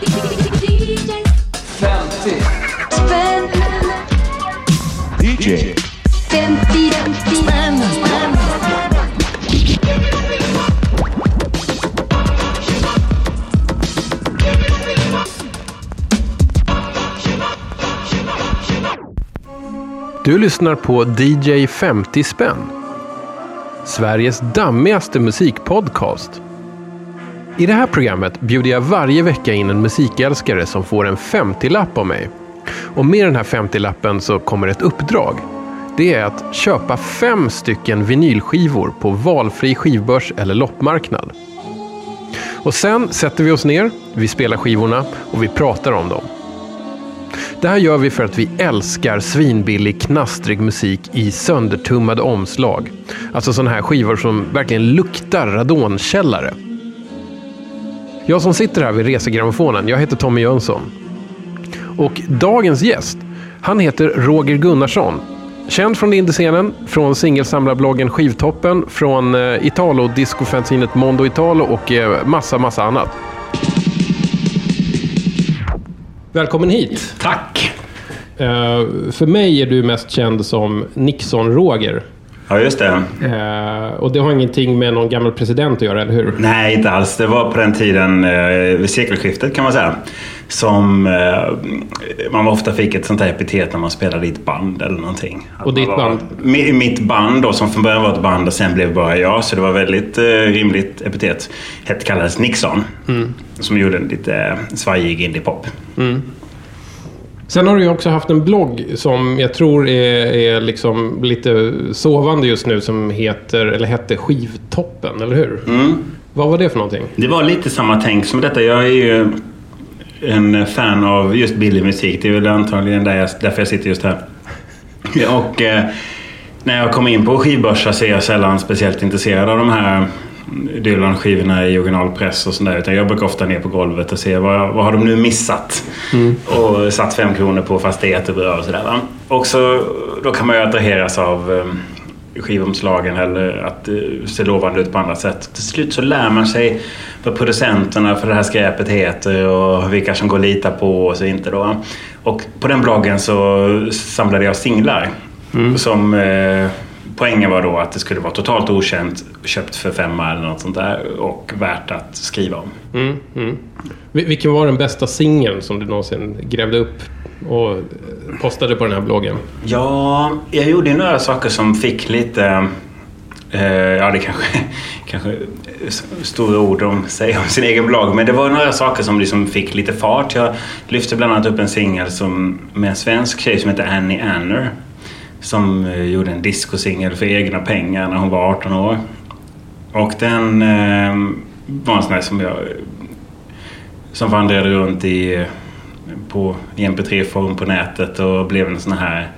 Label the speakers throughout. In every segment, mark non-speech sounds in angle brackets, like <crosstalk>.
Speaker 1: 50
Speaker 2: spänn
Speaker 3: DJ
Speaker 2: 50 spänn
Speaker 4: Du lyssnar på DJ 50 spänn. Sveriges dammigaste musikpodcast. I det här programmet bjuder jag varje vecka in en musikälskare som får en 50-lapp av mig. Och med den här 50-lappen så kommer ett uppdrag. Det är att köpa fem stycken vinylskivor på valfri skivbörs eller loppmarknad. Och sen sätter vi oss ner, vi spelar skivorna och vi pratar om dem. Det här gör vi för att vi älskar svinbillig, knastrig musik i söndertummade omslag. Alltså sådana här skivor som verkligen luktar radonkällare. Jag som sitter här vid resegrammofonen, jag heter Tommy Jönsson. Och dagens gäst, han heter Roger Gunnarsson. Känd från indiescenen, från singelsamlarbloggen Skivtoppen, från eh, Italo-discofanzinet Mondo Italo och eh, massa, massa annat. Välkommen hit!
Speaker 5: Tack!
Speaker 4: Eh, för mig är du mest känd som Nixon-Roger.
Speaker 5: Ja, just det.
Speaker 4: Eh, och det har ingenting med någon gammal president att göra, eller hur?
Speaker 5: Nej, inte alls. Det var på den tiden, eh, vid sekelskiftet kan man säga, som eh, man ofta fick ett sånt här epitet när man spelade i ett band eller någonting. Att
Speaker 4: Och ditt
Speaker 5: var-
Speaker 4: band?
Speaker 5: Mi- Mitt band då, som från början var ett band och sen blev bara jag. Så det var väldigt eh, rimligt epitet. Det kallades Nixon.
Speaker 4: Mm.
Speaker 5: Som gjorde en lite svajig indiepop.
Speaker 4: Sen har du ju också haft en blogg som jag tror är, är liksom lite sovande just nu som heter, eller hette Skivtoppen, eller hur? Vad var det för någonting?
Speaker 5: Det var lite samma tänk som detta. Jag är ju en fan av just billig musik. Det är väl antagligen där jag, därför jag sitter just här. <laughs> Och eh, när jag kommer in på skivbörsar så är jag sällan speciellt intresserad av de här Dylan-skivorna i originalpress och sådär. Utan jag brukar ofta ner på golvet och se vad, vad har de nu missat? Och satt fem kronor på fast det är jättebra och sådär. va. Och så, då kan man ju attraheras av eh, skivomslagen eller att det ser lovande ut på andra sätt. Till slut så lär man sig vad producenterna för det här skräpet heter och vilka som går att lita på och så inte då. Och på den bloggen så samlade jag singlar. Som eh, poängen var då att det skulle vara totalt okänt, köpt för femma eller något sånt där och värt att skriva om.
Speaker 4: Mm, mm. Vil- Vilken var den bästa singeln som du någonsin grävde upp och postade på den här bloggen?
Speaker 5: Ja, jag gjorde ju några saker som fick lite... Eh, ja, det kanske, <laughs> kanske stora ord om sig om sin egen blogg. Men det var några saker som liksom fick lite fart. Jag lyfte bland annat upp en singel som, med en svensk tjej som heter Annie Anner. Som eh, gjorde en discosingel för egna pengar när hon var 18 år. Och den eh, var en sån här som jag som vandrade runt i, på, i mp3-form på nätet och blev en sån här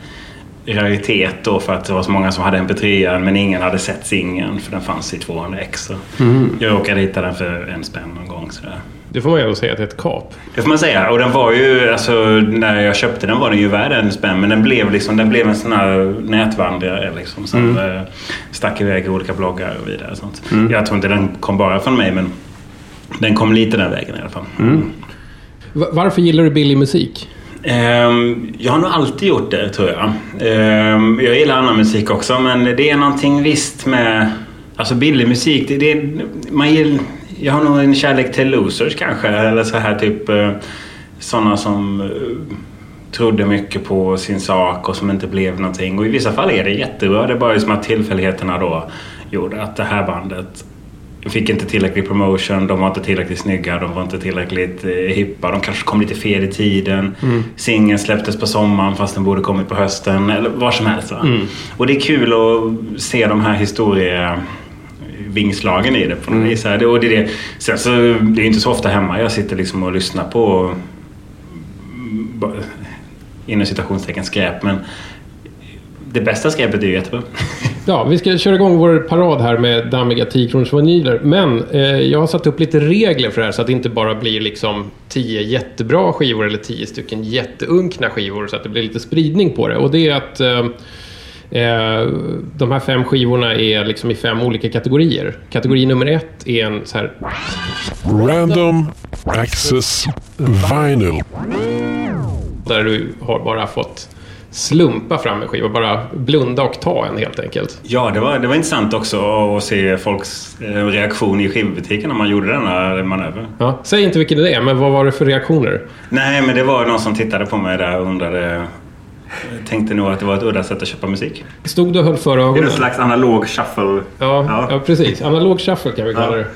Speaker 5: raritet då för att det var så många som hade mp3 men ingen hade sett singeln för den fanns i 200 extra. Jag råkade hitta den för en spänn någon gång. Sådär.
Speaker 4: Det får man ändå säga att det är ett kap.
Speaker 5: Det får man säga. Och den var ju, alltså när jag köpte den var den ju värd en spänn. Men den blev liksom, den blev en sån här nätvandrare liksom. Som eh, stack iväg i olika bloggar och vidare. Sånt. Jag tror inte den kom bara från mig men den kom lite den vägen i alla fall.
Speaker 4: Va- Varför gillar du billig musik?
Speaker 5: Ehm, jag har nog alltid gjort det, tror jag. Ehm, jag gillar annan musik också, men det är någonting visst med... Alltså billig musik, det, det, man gill, jag har nog en kärlek till losers kanske. Eller så här typ eh, sådana som eh, trodde mycket på sin sak och som inte blev någonting. Och i vissa fall är det jättebra. Det är bara som att tillfälligheterna då gjorde att det här bandet fick inte tillräcklig promotion, de var inte tillräckligt snygga, de var inte tillräckligt eh, hippa, de kanske kom lite fel i tiden. Singeln släpptes på sommaren fast den borde kommit på hösten, eller vad som helst. Va? Och det är kul att se de här historievingslagen i det på något vis. här. Och det är det. Sen så, det är inte så ofta hemma jag sitter liksom och lyssnar på ba- inom citationstecken skräp, men det bästa skräpet är ju jättebra. <laughs>
Speaker 4: Ja, vi ska köra igång vår parad här med dammiga 10-kronorsvinyler. Men eh, jag har satt upp lite regler för det här så att det inte bara blir liksom 10 jättebra skivor eller 10 stycken jätteunkna skivor så att det blir lite spridning på det. Och det är att eh, de här fem skivorna är liksom i fem olika kategorier. Kategori nummer ett är en så här
Speaker 3: Random Access Vinyl.
Speaker 4: Där du har bara fått slumpa fram en skiva, bara blunda och ta en helt enkelt.
Speaker 5: Ja, det var, det var intressant också att se folks eh, reaktion i skivbutiken när man gjorde denna manöver.
Speaker 4: Ja. Säg inte vilken det är, men vad var det för reaktioner?
Speaker 5: Nej, men det var någon som tittade på mig där och undrade... Tänkte nog att det var ett udda sätt att köpa musik.
Speaker 4: Stod du och höll för
Speaker 5: Det är
Speaker 4: ögonen?
Speaker 5: en slags analog shuffle.
Speaker 4: Ja, ja. precis. Analog shuffle kan vi kalla
Speaker 5: Ja.
Speaker 4: det.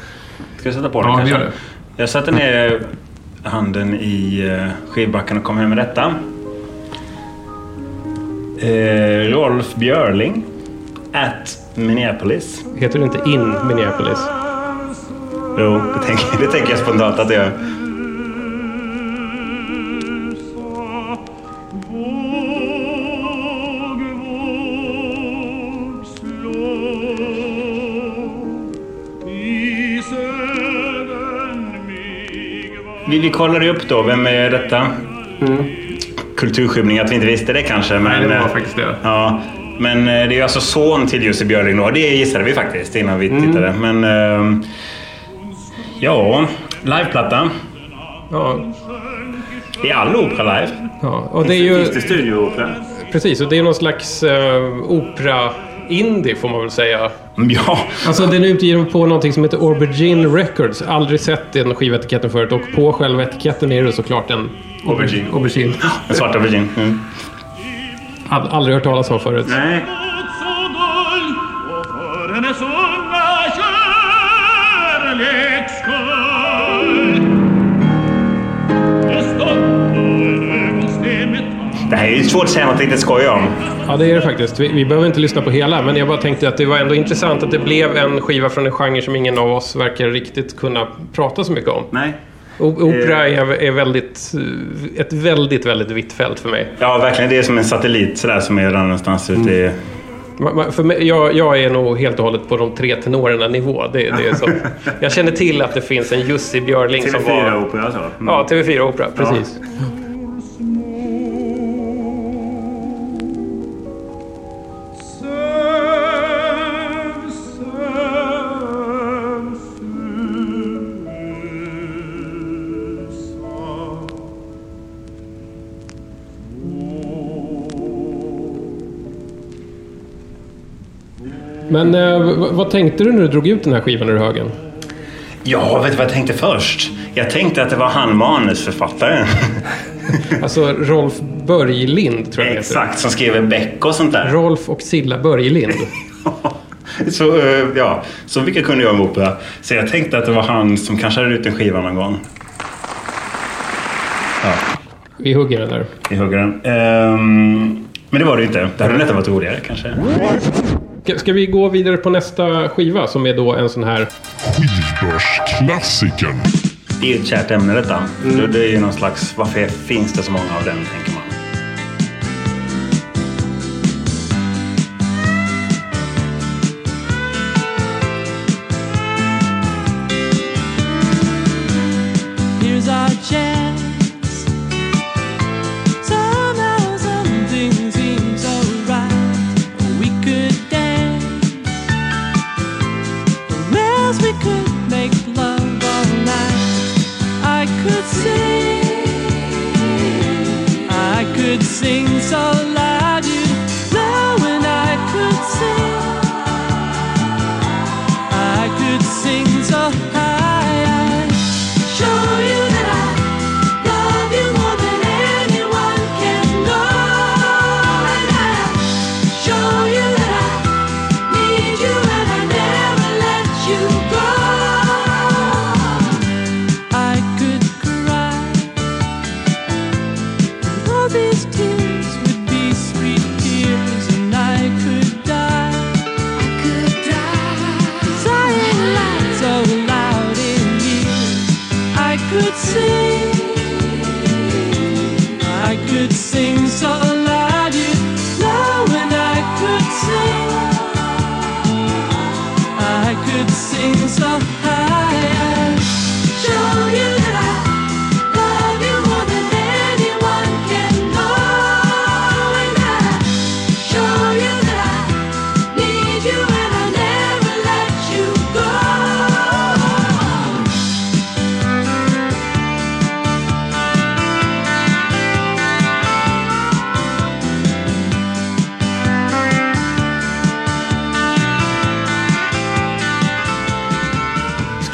Speaker 5: Ska jag sätta på den
Speaker 4: Ja, vi
Speaker 5: kanske?
Speaker 4: gör det.
Speaker 5: Jag satte ner handen i eh, skivbacken och kom hem med detta. Eh, Rolf Björling. At Minneapolis.
Speaker 4: Heter det inte In Minneapolis?
Speaker 5: Jo, det tänker, det tänker jag spontant att det gör. Vi, vi kollade upp då, vem är detta? Kulturskymning, att vi inte visste det kanske. Men,
Speaker 4: Nej, det var
Speaker 5: eh,
Speaker 4: faktiskt det.
Speaker 5: Ja, men eh, det är alltså son till Jussi Björling då. Det gissade vi faktiskt innan vi tittade. Men ehm, ja, liveplatta.
Speaker 4: Ja,
Speaker 5: Är all opera live?
Speaker 4: ja. Och det är ju...
Speaker 5: Finns det studioopera?
Speaker 4: Precis, och det är någon slags uh, opera-indie får man väl säga.
Speaker 5: Ja,
Speaker 4: Alltså den är utgiven på någonting som heter Aubergine Records. Aldrig sett den skivetiketten förut och på själva etiketten är det såklart en
Speaker 5: Aubergine.
Speaker 4: aubergine.
Speaker 5: en svart aubergine. Mm.
Speaker 4: Ald- aldrig hört talas om förut.
Speaker 5: Nej. Det här är ju svårt att säga något riktigt skoj om.
Speaker 4: Ja, det är det faktiskt. Vi, vi behöver inte lyssna på hela, men jag bara tänkte att det var ändå intressant att det blev en skiva från en genre som ingen av oss verkar riktigt kunna prata så mycket om.
Speaker 5: Nej.
Speaker 4: Opera är, är väldigt, eh, ett väldigt, väldigt vitt fält för mig.
Speaker 5: Ja, verkligen. Det är som en satellit sådär som är någonstans ute i...
Speaker 4: Ma- För mig, jag, jag är nog helt och hållet på de tre tenorerna nivå. Det, det är så. <laughs> Jag känner till att det finns en Jussi Björling som var...
Speaker 5: TV4-opera så. Mm.
Speaker 4: Ja, TV4-opera. Precis. Men eh, vad tänkte du när du drog ut den här skivan ur högen?
Speaker 5: Ja, vet du vad jag tänkte först? Jag tänkte att det var han manusförfattaren. <laughs>
Speaker 4: Alltså Rolf Börjlind tror jag det heter.
Speaker 5: Exakt, som skriver Beck och sånt där.
Speaker 4: Rolf och Silla Börjlind. <laughs>
Speaker 5: Så, eh, ja, så vilka kunde jag om opera. Så jag tänkte att det var han som kanske hade ut en skiva någon gång. Ja,
Speaker 4: Vi hugger den där.
Speaker 5: vi hugger den. Ehm, men det var det inte. Det hade nästan varit roligare kanske.
Speaker 4: Ska- vi gå vidare på nästa skiva som är då en sån här...
Speaker 3: Skivbörsklassikern.
Speaker 5: Det är ju ett kärt ämne detta. Det- Det är ju någon slags... Varför finns det så många av den, tänker man.
Speaker 6: Could sing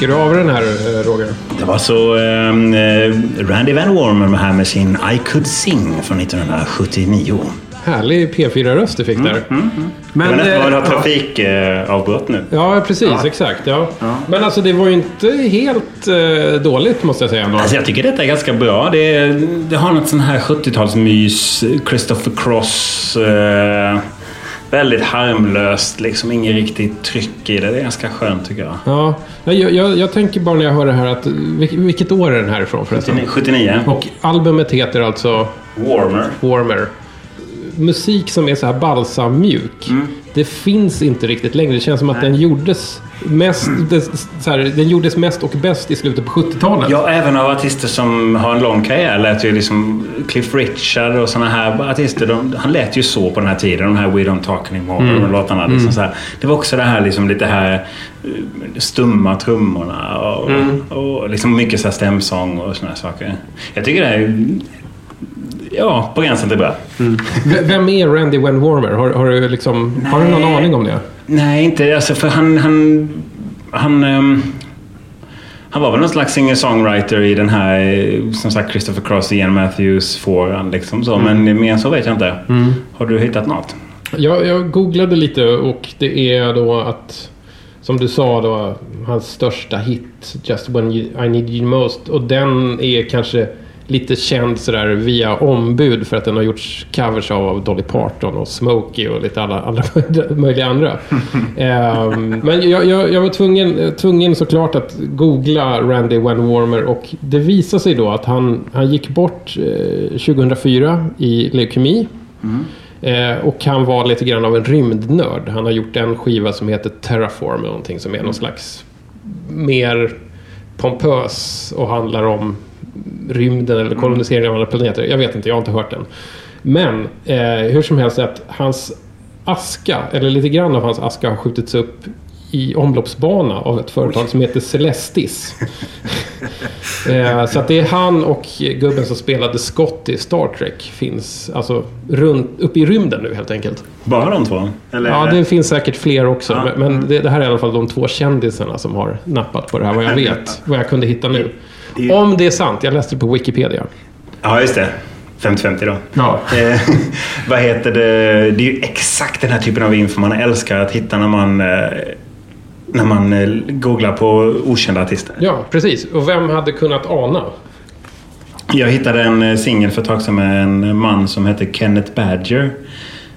Speaker 4: Ska du avra den här eh, Roger?
Speaker 5: Det var så ehm, eh, Randy Van Warmer här med sin I Could Sing från 1979.
Speaker 4: Härlig P4-röst du fick där.
Speaker 5: Men,
Speaker 4: Men,
Speaker 5: Men det var
Speaker 4: eh,
Speaker 5: ett trafikavbrott nu.
Speaker 4: Ja, precis. Exakt. Ja. Men alltså det var ju inte helt eh, dåligt måste jag säga. ändå.
Speaker 5: Alltså jag tycker detta är ganska bra. Det, det har något sån här 70-talsmys, Christopher Cross. Eh, väldigt harmlöst, liksom inget riktigt tryck i det. Det är ganska skönt tycker jag.
Speaker 4: Ja, jag, jag, jag tänker bara när jag hör det här att vil- vilket år är den här ifrån förresten?
Speaker 5: 79.
Speaker 4: Och albumet heter alltså
Speaker 5: Warmer.
Speaker 4: Warmer. Musik som är så här balsammjuk.
Speaker 5: Mm.
Speaker 4: Det finns inte riktigt längre. Det känns som att den gjordes mest, så här, den gjordes mest och bäst i slutet på 70-talet.
Speaker 5: Ja, även av artister som har en lång karriär lät ju liksom Cliff Richard och såna här artister. De, han lät ju så på den här tiden. De här We Don't Talk Anymore.
Speaker 4: Mm.
Speaker 5: De låtarna. Liksom så här. Det var också det här liksom lite här eh, stumma trummorna och,
Speaker 4: Mm.
Speaker 5: och liksom mycket så här stämsång och här saker. Jag tycker det är ja, på gränsen till bra.
Speaker 4: V- Vem är Randy Van Warmer? Har, har, du, liksom, har du någon aning om det?
Speaker 5: Nej, inte alltså för han... Han, han, ehm, han var väl någon slags singer-songwriter i den här, eh, som sagt, Christopher Cross, Ian Matthews-fåran. Liksom så. Men mer än så vet jag inte. Har du hittat något?
Speaker 4: Jag, jag googlade lite och det är då att som du sa då, hans största hit Just When you, I Need You Most. Och den är kanske lite känd sådär via ombud för att den har gjorts covers av, Dolly Parton och Smokey och lite alla andra <laughs> möjliga andra. <laughs> Ehm, men jag, jag, jag var tvungen, tvungen såklart att googla Randy Van Warmer och det visade sig då att han, han gick bort eh, 2004 i leukemi. Eh, och han var lite grann av en rymdnörd. Han har gjort en skiva som heter Terraform, eller någonting som är någon slags mer pompös och handlar om rymden eller kolonisering av andra planeter. Jag vet inte, jag har inte hört den. Men eh, hur som helst att hans aska, eller lite grann av hans aska har skjutits upp i omloppsbana av ett företag som heter Celestis. <laughs> eh, så att det är han och gubben som spelade Scott i Star Trek finns alltså runt, uppe i rymden nu helt enkelt.
Speaker 5: Bara de två? Eller?
Speaker 4: Ja, det finns säkert fler också.
Speaker 5: Ja.
Speaker 4: Men, men det, det här är i alla fall de två kändisarna som har nappat på det här, vad jag <laughs> vet. Vad jag kunde hitta nu.
Speaker 5: Det-
Speaker 4: Om det är sant. Jag läste det på Wikipedia.
Speaker 5: Ja, just det. 50-50 då.
Speaker 4: Ja.
Speaker 5: Eh, <laughs> vad heter det? Det är ju exakt den här typen av info man älskar att hitta när man, eh, när man eh, googlar på okända artister.
Speaker 4: Ja, precis. Och vem hade kunnat ana?
Speaker 5: Jag hittade en eh, singel för ett tag sedan med en man som heter Kenneth Badger.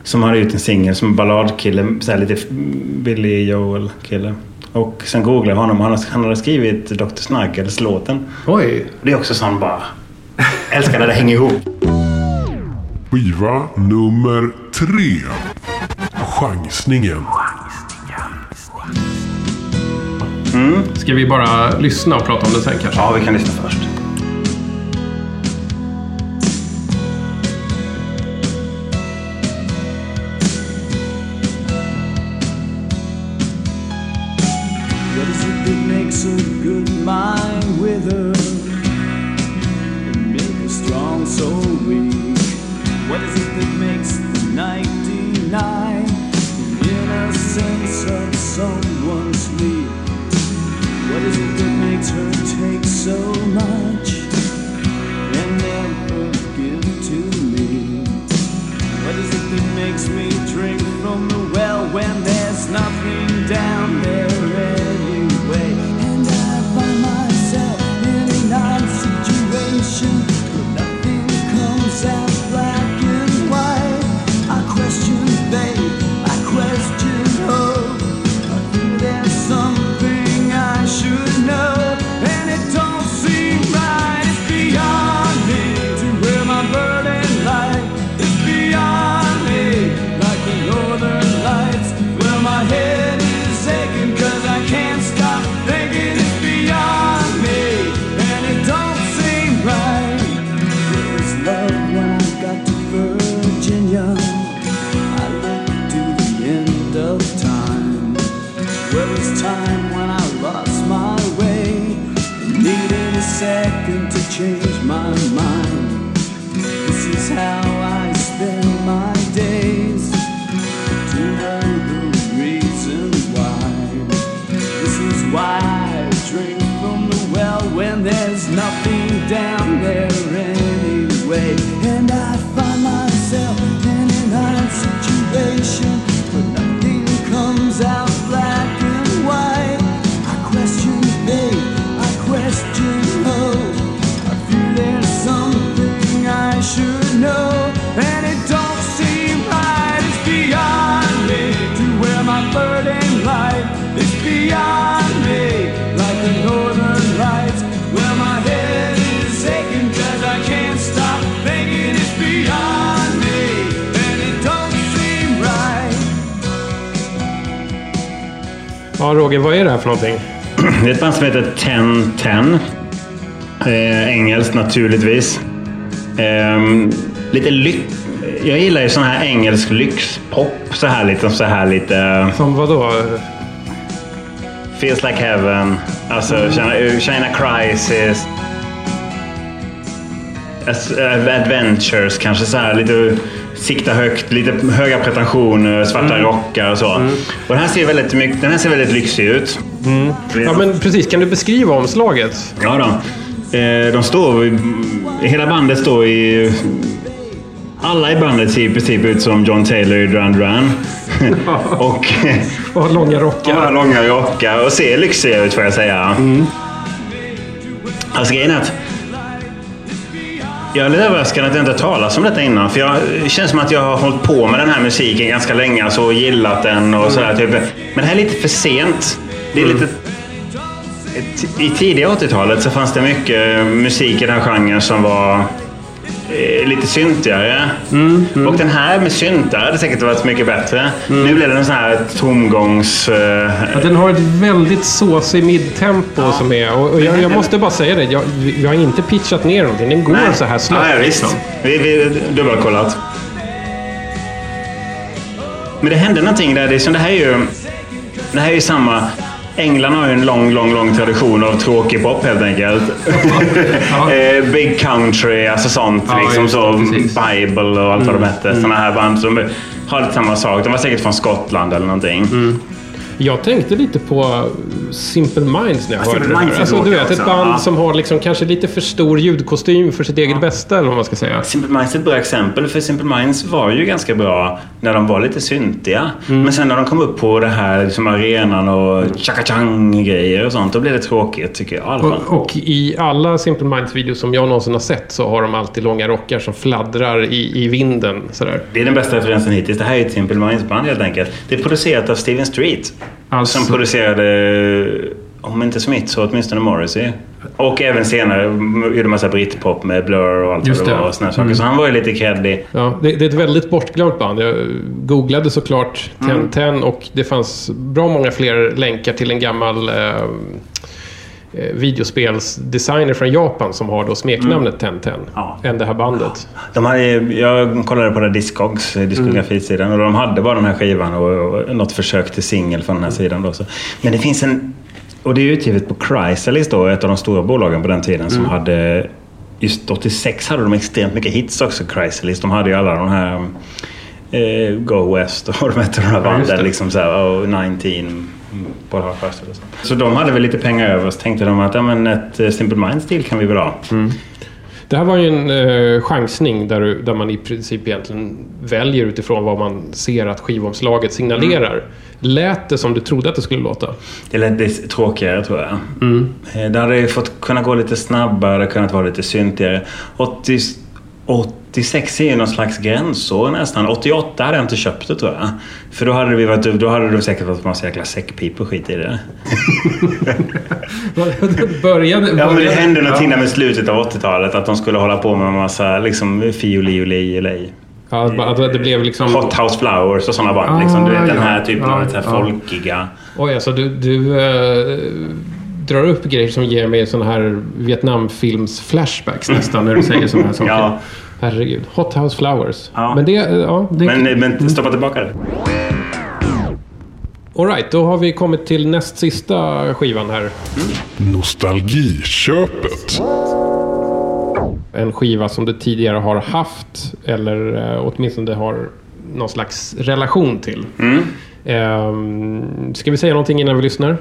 Speaker 5: Som hade ut en singel som balladkille, så lite Billy Joel-kille. Och sen googlade jag honom och han, han hade skrivit Dr. Snuggles-låten.
Speaker 4: Oj.
Speaker 5: Det är också sån bara... Älskar när det hänger ihop.
Speaker 3: Skiva nummer tre. Chansningen.
Speaker 4: Ska vi bara lyssna och prata om det sen kanske?
Speaker 5: Ja, vi kan lyssna först.
Speaker 7: Wither and make a strong soul weak? What is it that makes the night deny the innocence of someone's sleep? What is it that makes her take so much and never give to me? What is it that makes me
Speaker 4: Ja, Roger, vad är det här för någonting? <clears throat>
Speaker 5: Det är ett band som heter Ten Ten. Eh, engelskt naturligtvis. Ehm, lite lyx... Jag gillar ju sån här engelsk lyxpop. Så här lite, så här lite...
Speaker 4: Som vad då?
Speaker 5: Feels like heaven. Alltså China, China Crisis. As- eh, Adventures kanske så här lite sikta högt, lite höga pretensioner, svarta rockar och så. Och den här ser väldigt, mycket, den här ser väldigt lyxig ut.
Speaker 4: Ja, men precis. Kan du beskriva omslaget?
Speaker 5: Ja då. Eh, De står... Hela bandet står i... Alla i bandet ser i princip ut som John Taylor i Duran Duran. <laughs> och
Speaker 4: Och har långa rockar.
Speaker 5: har långa rockar och ser lyxiga ut får jag säga. Alltså grejen är att jag är lite överraskad att jag inte har talat om detta innan. För jag, det känns som att jag har hållit på med den här musiken ganska länge alltså, och gillat den. och sådär. Typ. Men det här är lite för sent. Det är lite... I tidiga 80-talet så fanns det mycket musik i den här genren som var lite syntigare. Och den här med syntar hade säkert varit mycket bättre. Nu blev det en sån här tomgångs... Eh,
Speaker 4: Ja, den har ett väldigt såsig midtempo som är... Och, jag, jag måste bara säga det. Jag, vi har inte pitchat ner någonting. Den går
Speaker 5: Nej.
Speaker 4: så här snabbt.
Speaker 5: Ja, ja, visst. Vi, vi dubbelkollat. Men det hände någonting där. Det, som det här är ju... Det här är ju samma... England har ju en lång, lång, lång tradition av tråkig pop helt enkelt. <laughs> Eh, Big country, alltså sånt.
Speaker 4: Ja,
Speaker 5: liksom så.
Speaker 4: Mm.
Speaker 5: Bible och allt vad de hette. Såna här band som har lite samma sak. De var säkert från Skottland eller någonting.
Speaker 4: Mm. Jag tänkte lite på Simple Minds när jag
Speaker 5: Ja,
Speaker 4: hörde
Speaker 5: Simple
Speaker 4: det här. Alltså, du vet, ett band
Speaker 5: Ja.
Speaker 4: som har liksom kanske lite för stor ljudkostym för sitt eget bästa, eller vad man ska säga.
Speaker 5: Simple Minds är ett bra exempel, för Simple Minds var ju ganska bra när de var lite syntiga.
Speaker 4: Mm.
Speaker 5: Men sen när de kom upp på det här liksom arenan och chaka grejer och sånt, då blev det tråkigt tycker jag i alla fall.
Speaker 4: Och, och i alla Simple Minds-videos som jag någonsin har sett så har de alltid långa rockar som fladdrar i, i vinden. Sådär.
Speaker 5: Det är den bästa referensen hittills. Det här är ett Simple Minds-band helt enkelt. Det är producerat av Steven Street.
Speaker 4: Alltså-
Speaker 5: Som producerade, om inte Smith så åtminstone Morrissey. Och även senare gjorde massa britpop med Blur och allt
Speaker 4: Just
Speaker 5: vad det
Speaker 4: det.
Speaker 5: var. Och såna saker. Så han var ju lite creddig.
Speaker 4: Ja, det, det är ett väldigt bortglömt band. Jag googlade såklart
Speaker 5: Mm.
Speaker 4: Ten Ten och det fanns bra många fler länkar till en gammal eh, eh, videospelsdesigner från Japan som har då smeknamnet.
Speaker 5: Mm. Ja.
Speaker 4: Än det här bandet.
Speaker 5: De hade, jag kollade på det Discogs, eh, diskografisidan, och de hade bara den här skivan och, och något försök till singel från den här sidan. Då, så. Men det finns en... Och det är utgivet på Chrysalis då, ett av de stora bolagen på den tiden, som hade... Just 86 hade de extremt mycket hits också, Chrysalis. De hade ju alla de här... Eh, Go West och de hette, de här banden. liksom så här, och 19 på det här första. och Så. så de hade väl lite pengar över, så tänkte de att ja, men ett eh, Simple Minds till kan vi väl ha.
Speaker 4: Det här var ju en eh, chansning där, där man i princip egentligen väljer utifrån vad man ser att skivomslaget signalerar.
Speaker 5: Mm.
Speaker 4: Lät det som du trodde att det skulle låta?
Speaker 5: Det lät lite tråkigare tror jag. Eh, Det hade ju fått kunna gå lite snabbare, kunnat vara lite syntigare. 80, 86 är ju någon slags gränsår nästan. 88 hade jag inte köpt det tror jag. För då hade, vi varit, då hade det säkert varit massa jäkla säckpipor och skit i det. <laughs>
Speaker 4: började,
Speaker 5: Ja, men det
Speaker 4: började-
Speaker 5: hände någonting där med slutet av 80-talet. Att de skulle hålla på med en massa liksom, fioli och lej.
Speaker 4: Ja, att det blev liksom...
Speaker 5: Hot House Flowers och sådana band.
Speaker 4: Ah,
Speaker 5: liksom. Du vet den
Speaker 4: ja.
Speaker 5: här typen
Speaker 4: Ja,
Speaker 5: av så här
Speaker 4: ja.
Speaker 5: folkiga.
Speaker 4: Oj, alltså du, du eh, drar upp grejer som ger mig såna här Vietnamfilms-flashbacks nästan när du säger såna här saker.
Speaker 5: Ja.
Speaker 4: Herregud. Hot House Flowers.
Speaker 5: Ja.
Speaker 4: Men det... eh, Ja, det
Speaker 5: Men, men stoppa tillbaka det.
Speaker 4: All right, då har vi kommit till näst sista skivan här.
Speaker 3: Nostalgiköpet.
Speaker 4: En skiva som du tidigare har haft eller eh, åtminstone har någon slags relation till.
Speaker 5: Mm.
Speaker 4: Ehm, ska vi säga någonting innan vi lyssnar?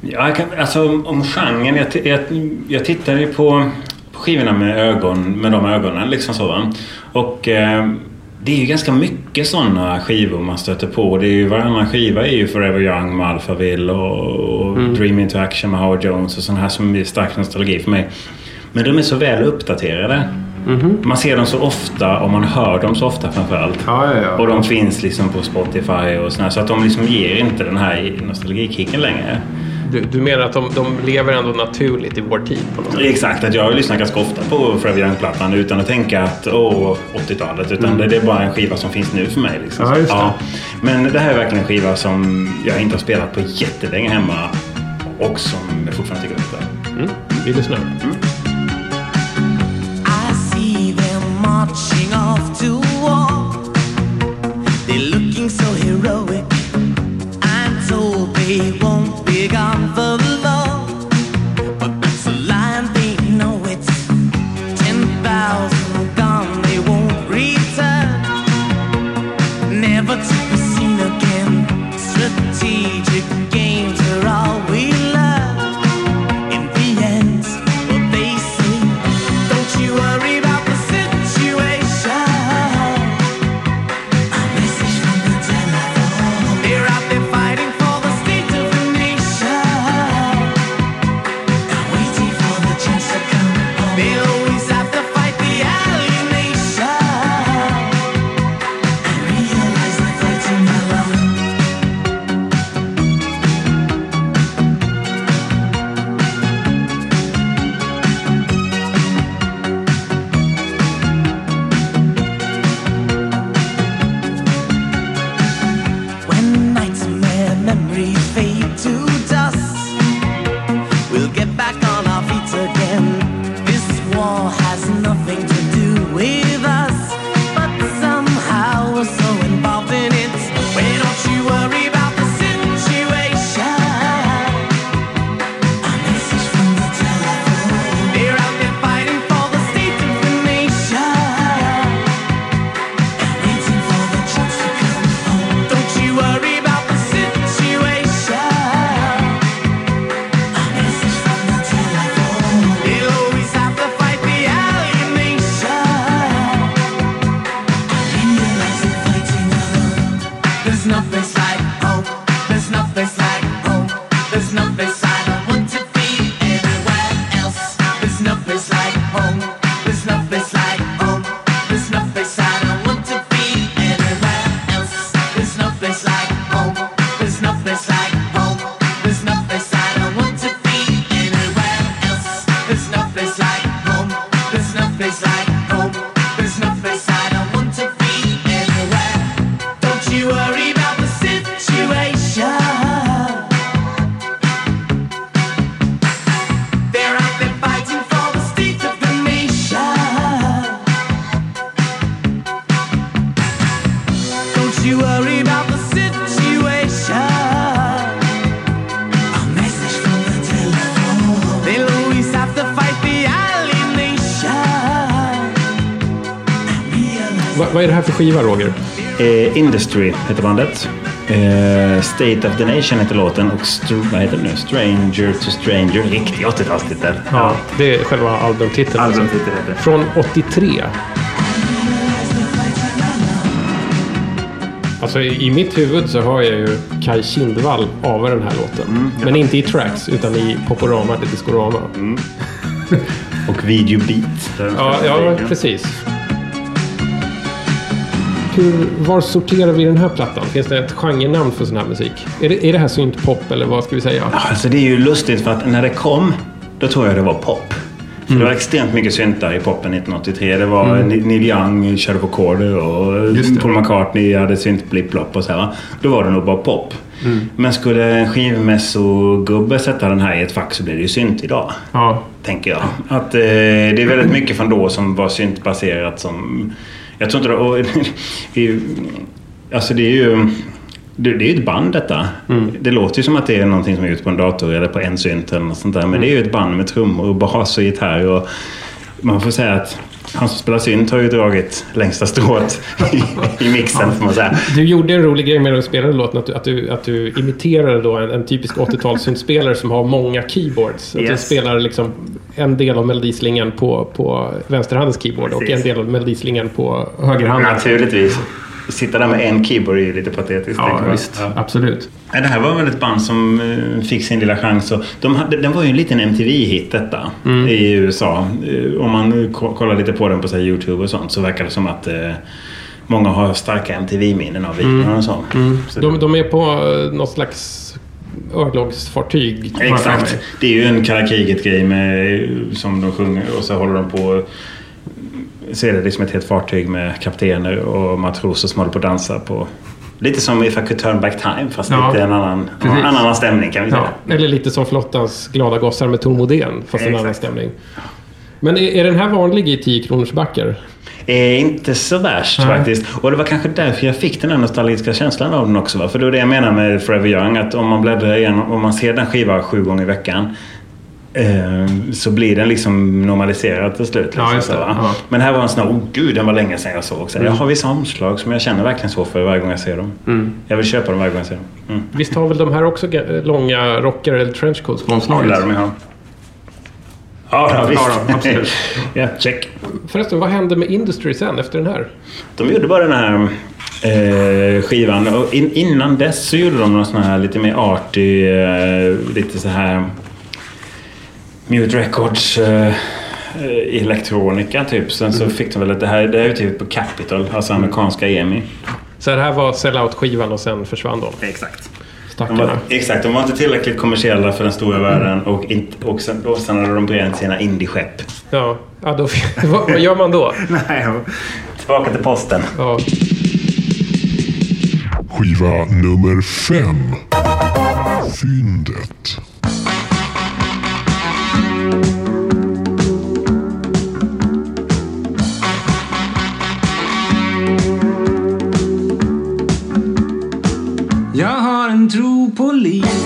Speaker 5: Ja, jag kan, alltså om- genren. Jag, jag, jag tittar ju på, på skivorna med ögon, med de ögonen. Liksom så, va? Och eh, det är ju ganska mycket sådana skivor man stöter på. Det är ju, varannan skiva är ju Forever Young med Alphaville och, och Dream Into Action med Howard Jones och sådana här som är stark nostalgi för mig. Men de är så väl uppdaterade. Man ser dem så ofta och man hör dem så ofta framförallt.
Speaker 4: Ja, ja, ja.
Speaker 5: Och de finns liksom på Spotify och sådär. Så att de liksom ger inte den här nostalgikicken längre.
Speaker 4: Du, du menar att de, de lever ändå naturligt i vår tid på något sätt?
Speaker 5: Exakt, att jag lyssnar ganska ofta på Forever Young-plattan utan att tänka att åh, 80-talet. Utan det, det är bara en skiva som finns nu för mig. Liksom.
Speaker 4: Ja, just det.
Speaker 5: Men det här är verkligen en skiva som jag inte har spelat på jättelänge hemma och som jag fortfarande tycker är bra.
Speaker 4: Mm. Vi lyssnar.
Speaker 6: I see them marching off to
Speaker 4: skiva, Roger?
Speaker 5: Eh, Industry heter bandet. Eh, State of the Nation heter låten och str- vad heter det nu? Stranger to Stranger. Riktig 80-talstitel.
Speaker 4: Ja, det är själva albumtiteln.
Speaker 5: Albumtitel heter.
Speaker 4: Från 83. Alltså i mitt huvud så hör jag ju Kai Kindvall ava den här låten. Men inte i tracks utan i Poporama till Discorama. <laughs>
Speaker 5: Och Video Beat.
Speaker 4: Ja, ja, precis. Hur, var sorterar vi den här plattan? Finns det ett genrenamn för sån här musik? Är det, är det här syntpop eller vad ska vi säga?
Speaker 5: Alltså det är ju lustigt för att när det kom, då tror jag det var pop. För Det var extremt mycket syntar i poppen 1983. Det var Ni- Neil Young körde på Corder och. Paul McCartney hade syntblipp-blopp och så här. Då var det nog bara pop. Men skulle en skivmässogubbe sätta den här i ett fack så blir det ju synt idag.
Speaker 4: Ja,
Speaker 5: Tänker jag. Att eh, det är väldigt mycket från då som var syntbaserat som... Jag tror inte det... Och, alltså det är ju... Det, det är ju ett band detta. Det låter ju som att det är någonting som är ute på en dator eller på en synt eller något sånt där. Men det är ju ett band med trummor och bas och gitarr. Och man får säga att han som spelar synt har ju dragit längsta strået i, i mixen får man säga.
Speaker 4: Du gjorde en rolig grej med att spela den låten, att du, att du, att du imiterade då en, en typisk 80-talssyntspelare som har många keyboards. Att du
Speaker 5: Yes.
Speaker 4: spelar liksom en del av melodislingan på, på vänsterhandens keyboard och
Speaker 5: Precis.
Speaker 4: en del av melodislingan på högerhanden.
Speaker 5: Naturligtvis. Sitta där med en keyboard är lite patetiskt.
Speaker 4: Ja, visst.
Speaker 5: Ja.
Speaker 4: Absolut.
Speaker 5: Nej, Det här var väl ett band som eh, fick sin lilla chans. Och de hade, den var ju en liten MTV-hit detta i USA. Eh, Om man ko- kollar lite på den på så här, Youtube och sånt så verkar det som att eh, många har starka MTV-minnen av videon och så. så
Speaker 4: De, de är på eh, något slags örlogsfartyg.
Speaker 5: Exakt. Det är ju en kalla kriget-grej med, som de sjunger och så håller de på så är det liksom ett helt fartyg med kaptener och matroser som håller på att dansa på Lite som If I could turn back time fast
Speaker 4: Ja,
Speaker 5: lite en annan, en annan stämning kan vi säga.
Speaker 4: Ja, eller lite som Flottans glada gossar med Tor Modén, fast en
Speaker 5: Exakt.
Speaker 4: annan stämning. Men är, är den här vanlig i 10 kronors backar?
Speaker 5: är inte så värst
Speaker 4: Nej.
Speaker 5: faktiskt. Och det var kanske därför jag fick den här nostalgiska känslan av den också. Va? För det var det jag menar med Forever Young. Att om man bläddrar igenom, om man ser den skivan sju gånger i veckan. Eh, så blir den liksom normaliserad till slut. Liksom,
Speaker 4: Ja,
Speaker 5: så?
Speaker 4: Ja.
Speaker 5: Men här var en sån här, oh gud den var länge sedan jag såg. Så
Speaker 4: Mm.
Speaker 5: Jag har vissa omslag som jag känner verkligen så för varje gång jag ser dem. Jag vill köpa dem varje gång jag ser dem. Mm.
Speaker 4: Visst har väl de här också ga- långa rockar eller trenchcoats
Speaker 5: mig ha. Ja, ja visst.
Speaker 4: Ja, då, absolut. <laughs>
Speaker 5: ja, check.
Speaker 4: Förresten, vad hände med Industry sen efter den här?
Speaker 5: De gjorde bara den här eh, skivan och in, innan dess så gjorde de någon sån här lite mer arty, eh, lite så här Mute Records eh, elektronika typ. Sen så fick de väl det här, det här är utgivet på Capitol, alltså amerikanska EMI.
Speaker 4: Så det här var sell-out-skivan och sen försvann de.
Speaker 5: Exakt. De var, exakt, de var inte tillräckligt kommersiella för den stora världen och, inte, och, sen, och sen hade de bränt sina indieskepp.
Speaker 4: Ja, ja då, <laughs> vad, vad gör man då? <laughs>
Speaker 5: Nej, tillbaka till posten.
Speaker 4: Ja,
Speaker 3: Skiva nummer fem. Fyndet.
Speaker 8: Jag har en tro på liv.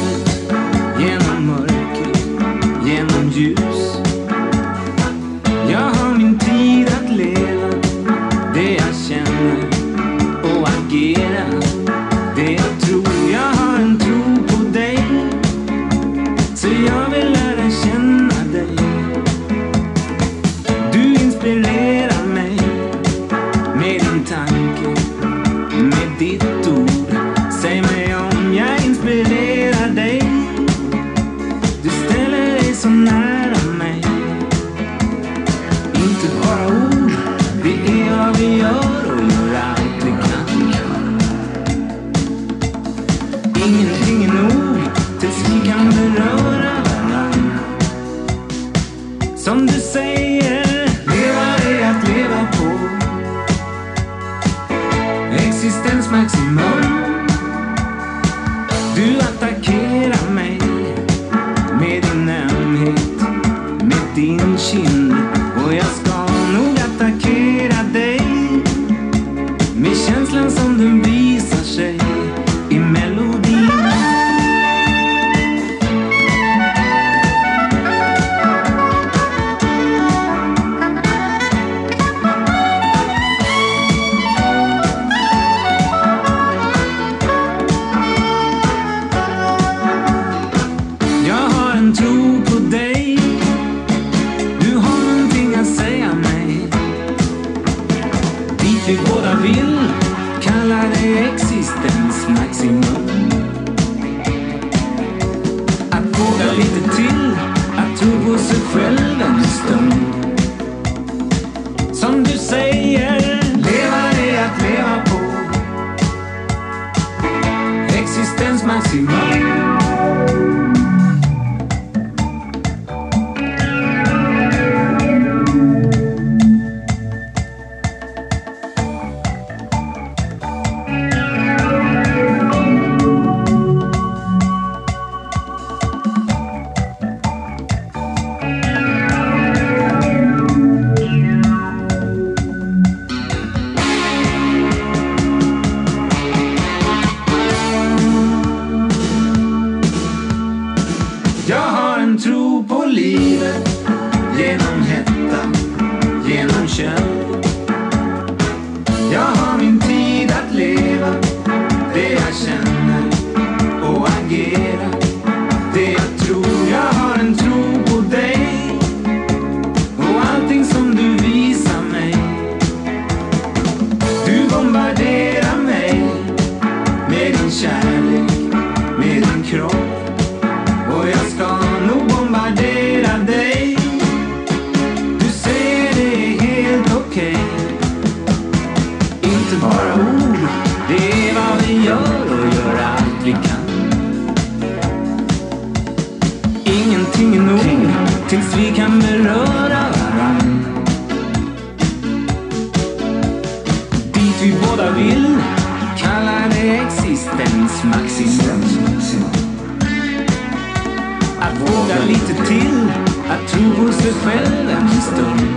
Speaker 8: Stund.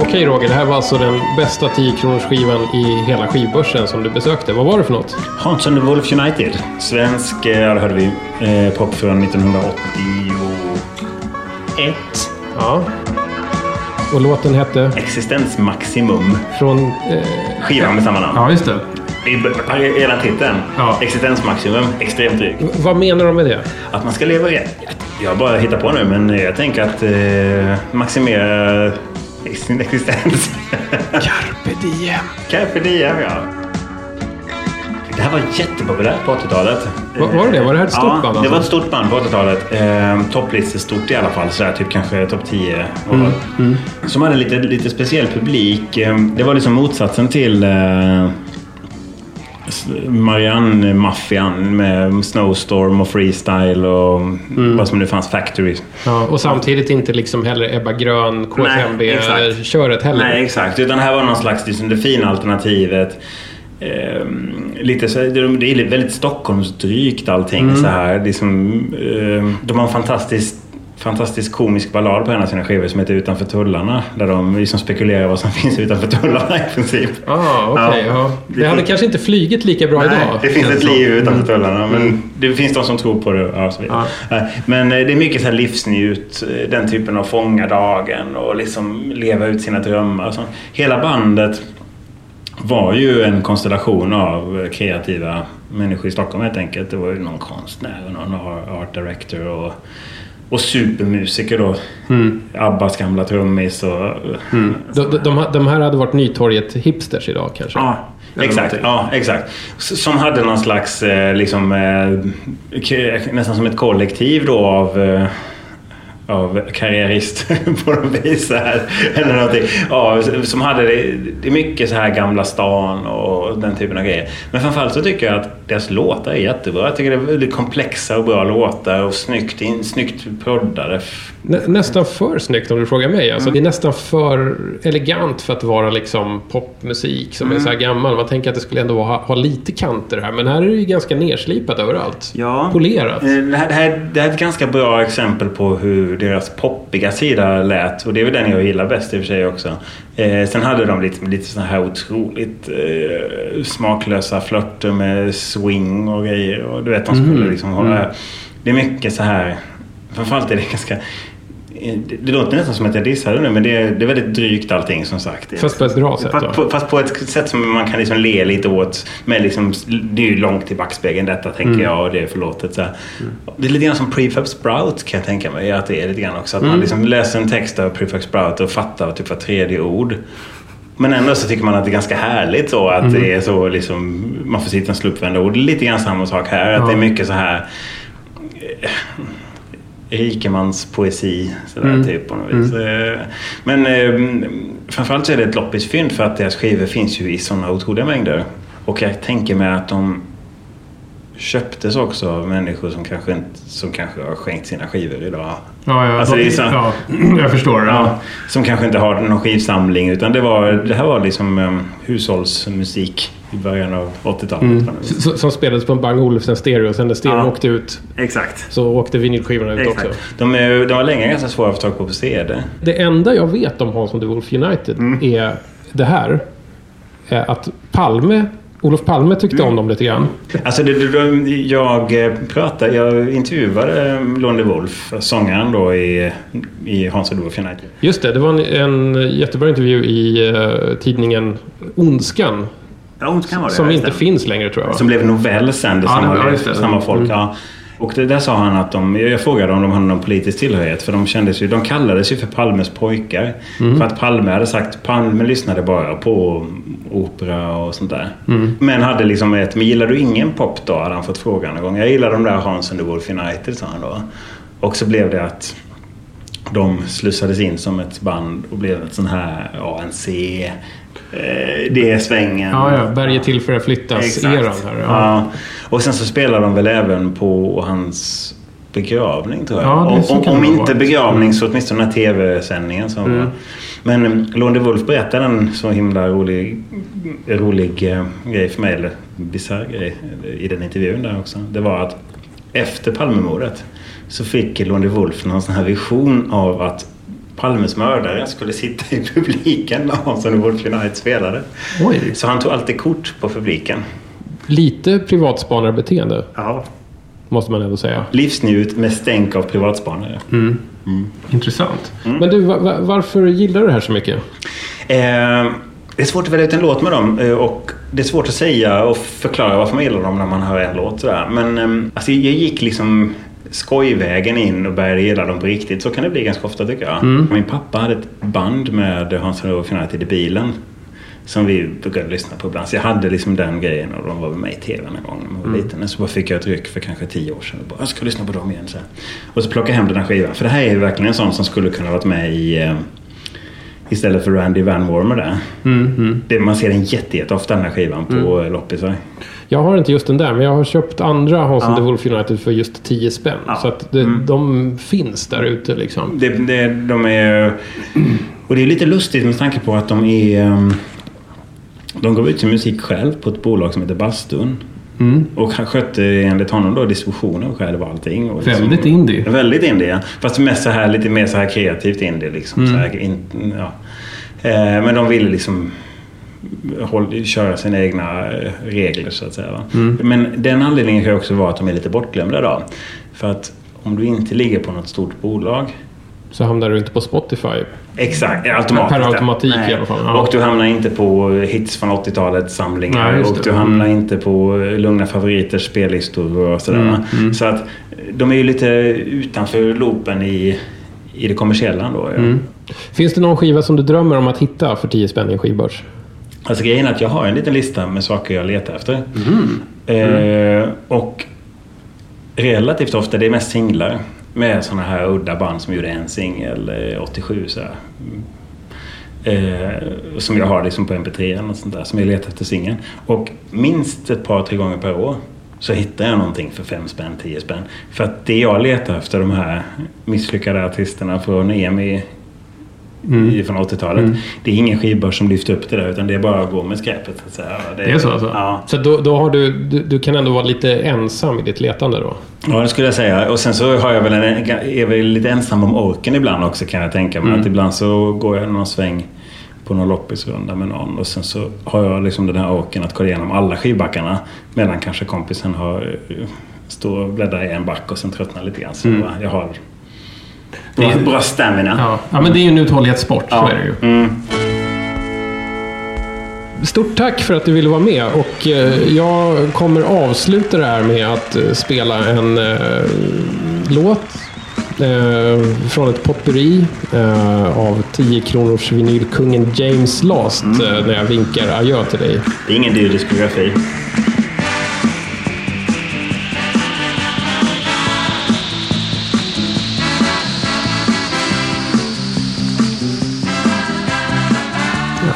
Speaker 8: Okej
Speaker 4: Roger, det här var alltså den bästa 10 kronors skivan i hela skivbörsen som du besökte. Vad var det för något?
Speaker 5: Hans and the Wolf United. Svensk, eh, ja det hörde vi, eh, pop från 1981.
Speaker 4: Ja. Och låten hette?
Speaker 5: Existensmaximum.
Speaker 4: Från... Eh,
Speaker 5: Skivan med samma namn.
Speaker 4: ja, just det.
Speaker 5: Hela titeln.
Speaker 4: Ja.
Speaker 5: Existensmaximum. Extremt dryg.
Speaker 4: Vad menar de med det?
Speaker 5: Att man ska leva i... Jag bara hittar på nu, men jag tänker att eh, maximera sin existens.
Speaker 4: Carpe diem.
Speaker 5: Carpe diem, ja. Det här var jättepopulärt på 80-talet.
Speaker 4: Var- var det det? Var det här ett stort
Speaker 5: ja,
Speaker 4: band,
Speaker 5: det
Speaker 4: alltså?
Speaker 5: var ett stort band på 80-talet. Eh, Topplistestort i alla fall. Sådär, typ kanske topp 10. Och,
Speaker 4: Mm,
Speaker 5: Som hade lite, lite speciell publik. Eh, det var liksom motsatsen till eh, Marianne-maffian med Snowstorm och Freestyle och
Speaker 4: Mm.
Speaker 5: vad som nu fanns, Factory.
Speaker 4: Ja, och samtidigt inte liksom heller Ebba Grön. KFMB-köret heller.
Speaker 5: Nej, exakt. Utan det här var någon slags liksom, det fina alternativet. Ehm, lite så, det det är väldigt Stockholmsdrygt allting.
Speaker 4: Mm.
Speaker 5: Så här. Liksom, ehm, de har en fantastisk, fantastisk komisk ballad på en av sina skivor som heter Utanför tullarna. Där de liksom spekulerar vad som <laughs> finns utanför tullarna i princip.
Speaker 4: Ah, okej.
Speaker 5: Ja.
Speaker 4: ja. Det hade kanske inte flugit lika bra
Speaker 5: Nej,
Speaker 4: idag.
Speaker 5: det finns ett liv utanför tullarna. Men det finns de som tror på det. Ja, så vidare. Nej, Men eh, det är mycket så här livsnjut. eh, Den typen av fånga dagen och liksom leva ut sina drömmar. sånt. Hela bandet var ju en konstellation av kreativa människor i Stockholm helt enkelt. Det var ju någon konstnär och någon art director och, och supermusiker då. Abbas gamla trummis och...
Speaker 4: De, de, de, de här hade varit Nytorget-hipsters idag kanske?
Speaker 5: Ja,
Speaker 4: Eller
Speaker 5: exakt.
Speaker 4: någonting.
Speaker 5: Ja, exakt. Som hade någon slags, eh, liksom, eh, nästan som ett kollektiv då av eh, av karriärister <laughs> på något vis. Här, eller någonting. Ja, som hade det, det är mycket så här Gamla stan och den typen av grejer. Men framförallt så tycker jag att deras låtar är jättebra. Jag tycker det är väldigt komplexa och bra låtar och snyggt, in, snyggt proddade.
Speaker 4: Nä, nästan för snyggt om du frågar mig. Alltså,
Speaker 5: Mm.
Speaker 4: Det är nästan för elegant för att vara liksom popmusik som är
Speaker 5: Mm.
Speaker 4: så här gammal. Man tänker att det skulle ändå ha, ha lite kanter här. Men här är det ju ganska nerslipat överallt.
Speaker 5: Ja.
Speaker 4: Polerat.
Speaker 5: Eh, Det här, det, här, det här är ett ganska bra exempel på hur deras poppiga sida lät. Och det är väl den jag gillar bäst i och för sig också. Eh, sen hade de lite, lite såna här otroligt eh, smaklösa flörter med swing och grejer. Och du vet, de skulle liksom hålla... Det är mycket så här... Framförallt är det ganska... Det, låter nästan som att jag dissar det nu men det är, det är väldigt drygt allting som sagt.
Speaker 4: Fast på ett bra sätt
Speaker 5: Fast på, fast på ett sätt som man kan liksom le lite åt. Med liksom, det är ju långt i backspegeln detta tänker
Speaker 4: Mm.
Speaker 5: jag och det är förlåtet. Så här. Det är lite grann som Prefab Sprout kan jag tänka mig att det är lite grann också. Att
Speaker 4: Mm.
Speaker 5: man liksom läser en text av Prefab Sprout och fattar typ var tredje ord. Men ändå så tycker man att det är ganska härligt så att
Speaker 4: Mm.
Speaker 5: det är så liksom, man får sitta upp varenda ord. Lite grann samma sak här. Att det är mycket så här rikemans poesi sådär
Speaker 4: Mm.
Speaker 5: typ på något vis. Eh, Men eh, framförallt så är det ett loppisfynd för att deras skivor finns ju i sådana otroliga mängder. Och jag tänker mig att de köptes också av människor som kanske, inte, som kanske har skänkt sina skivor idag.
Speaker 4: Ja, ja,
Speaker 5: Alltså, det är så-
Speaker 4: ja, jag förstår.
Speaker 5: Ja, som kanske inte har någon skivsamling utan det, var, det här var liksom um, hushållsmusik i början av 80-talet.
Speaker 4: Mm. Som spelades på en Bang Olufsen stereo. Sen när stereon
Speaker 5: Ja.
Speaker 4: åkte ut
Speaker 5: Exakt.
Speaker 4: så åkte vinylskivorna ut
Speaker 5: Exakt.
Speaker 4: också.
Speaker 5: De, är, de var länge ganska svåra att få tag på på CD.
Speaker 4: Det enda jag vet om Hans and the Wolf United
Speaker 5: Mm.
Speaker 4: är det här. Är att Palme, Olof Palme tyckte
Speaker 5: Mm.
Speaker 4: om dem lite grann.
Speaker 5: Alltså det, jag eh, pratade, jag intervjuade Lonnie Wolf, sångaren då i, i Hans och Wolf United.
Speaker 4: Just det, det var en, en jättebra intervju i eh, tidningen Ondskan.
Speaker 5: Ja, hon kan vara det.
Speaker 4: Som inte
Speaker 5: stämmer.
Speaker 4: finns längre tror jag.
Speaker 5: Som blev novell sen, det
Speaker 4: Ja,
Speaker 5: samma,
Speaker 4: det.
Speaker 5: samma folk.
Speaker 4: Mm.
Speaker 5: Ja. Och det, där sa han att de, jag frågade om de hade någon politisk tillhörighet för de kändes ju, de kallades ju för Palmes pojkar.
Speaker 4: Mm.
Speaker 5: För att Palme hade sagt, Palme lyssnade bara på opera och sånt där.
Speaker 4: Mm.
Speaker 5: Men hade liksom ett, men gillar du ingen pop då? Hade han fått frågan en gång. Jag gillar de där Hans and the Wolf United, sa han då. Och så blev det att de slussades in som ett band och blev ett sån här ANC. Eh, det är svängen.
Speaker 4: Ja, ja. Berget till för att flyttas-eran här. Ja.
Speaker 5: Ja. Och sen så spelar de väl även på hans begravning tror jag.
Speaker 4: Ja,
Speaker 5: om om, om inte begravning så åtminstone den här tv-sändningen. Som
Speaker 4: Mm.
Speaker 5: Men um, Lone Wolf berättade en så himla rolig, rolig eh, grej för mig, eller bisarr grej i den intervjun där också. Det var att efter Palmemordet så fick Lone Wolf någon sån här vision av att Palmes mördare skulle sitta i publiken när Hansson och Wolf United spelade.
Speaker 4: Oj.
Speaker 5: Så han tog alltid kort på publiken.
Speaker 4: Lite privatspanarbeteende,
Speaker 5: Ja.
Speaker 4: måste man ändå säga.
Speaker 5: Livsnjut med stänk av privatspanare.
Speaker 4: Intressant.
Speaker 5: Mm.
Speaker 4: Men du, va- va- varför gillar du det här så mycket?
Speaker 5: Eh, det är svårt att välja ut en låt med dem eh, och det är svårt att säga och förklara varför man gillar dem när man hör en låt. Sådär. Men eh, alltså, jag gick liksom skojvägen in och började gilla dem på riktigt. Så kan det bli ganska ofta tycker jag. Min pappa hade ett band med Hans Wolf United i bilen. Som vi brukade lyssna på ibland. Så jag hade liksom den grejen och de var med mig i tv en gång när man var liten. Så bara fick jag ett ryck för kanske tio år sedan. Och bara, jag ska lyssna på dem igen. Så här. Och så plockade jag hem den här skivan. För det här är ju verkligen en sån som skulle kunna varit med i eh, Istället för Randy Van Warmer där. Det, man ser den jätte, jätteofta den här skivan på mm. loppisar.
Speaker 4: Jag har inte just den där, men jag har köpt andra Hans
Speaker 5: Ja.
Speaker 4: the Wolf United för just 10 spänn.
Speaker 5: Ja.
Speaker 4: Så att det, de finns där ute liksom.
Speaker 5: Det, det, de är... Och det är lite lustigt med tanke på att de är... um, De gav ut sin musik själv på ett bolag som heter Bastun. Och han skötte enligt honom då distributionen själv och allting. Och liksom-
Speaker 4: Väldigt indie.
Speaker 5: Väldigt indie, ja. Fast mest så här, lite mer så här kreativt indie. Liksom, så här, in, ja. eh, men de ville liksom håll, köra sina egna eh, regler så att säga. Va? Men den anledningen kan också vara att de är lite bortglömda idag. För att om du inte ligger på något stort bolag
Speaker 4: Så hamnar du inte på Spotify.
Speaker 5: Exakt, automatiskt.
Speaker 4: Per automatik
Speaker 5: Nej.
Speaker 4: i alla fall, ja.
Speaker 5: Och du hamnar inte på hits från 80-talets samlingar.
Speaker 4: Nej,
Speaker 5: och du hamnar inte på Lugna Favoriters spellistor och sådär.
Speaker 4: Mm,
Speaker 5: va? Så att de är ju lite utanför loopen i, i det kommersiella ändå. Ja.
Speaker 4: Mm. Finns det någon skiva som du drömmer om att hitta för 10 spänn i en skivbörs?
Speaker 5: Alltså grejen är att jag har en liten lista med saker jag letar efter.
Speaker 4: Mm.
Speaker 5: Eh, och relativt ofta, det är mest singlar. Med sådana här udda band som gjorde en singel eh, 87. Så här. Eh, som jag har liksom på MP3 och sånt där. Som jag letar efter singeln. Och minst ett par, tre gånger per år så hittar jag någonting för fem spänn, tio spänn. För att det jag letar efter, de här misslyckade artisterna från EMI i, från 80-talet. Det är ingen skivbörs som lyfter upp det där utan det är bara att gå med skräpet. Så säga.
Speaker 4: Det är så alltså?
Speaker 5: Ja.
Speaker 4: Så då, då har du, du, du kan ändå vara lite ensam i ditt letande då?
Speaker 5: Ja, det skulle jag säga. Och sen så har jag väl en, är väl lite ensam om orken ibland också kan jag tänka mig. Att ibland så går jag någon sväng på någon loppisrunda med någon och sen så har jag liksom den här orken att gå igenom alla skivbackarna medan kanske kompisen har eh, står och bläddrar i en back och sen tröttnar lite grann. Så va, jag har bra, bra stamina.
Speaker 4: Ja. ja, men det är ju en uthållighetssport. Så
Speaker 5: Ja.
Speaker 4: är det ju.
Speaker 5: Mm.
Speaker 4: Stort tack för att du ville vara med och eh, jag kommer avsluta det här med att eh, spela en eh, låt eh, från ett potpurri eh, av 10 kronors vinylkungen James Last eh, när jag vinkar adjö till dig.
Speaker 5: Det är ingen dyr diskografi.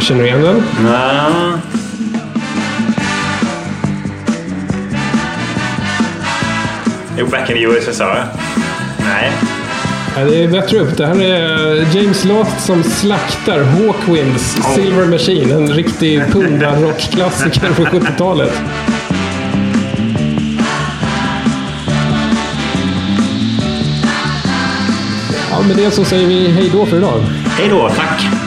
Speaker 4: Känner du igen den?
Speaker 5: Ja. Jo, Back in the USSR. Nej.
Speaker 4: Ja, det är bättre upp. Det här är James Last som slaktar Hawkwinds Silver Machine. En riktig pundarrockklassiker <laughs> från 70-talet. Ja, med det så säger vi hej då för idag.
Speaker 5: Hej då, tack.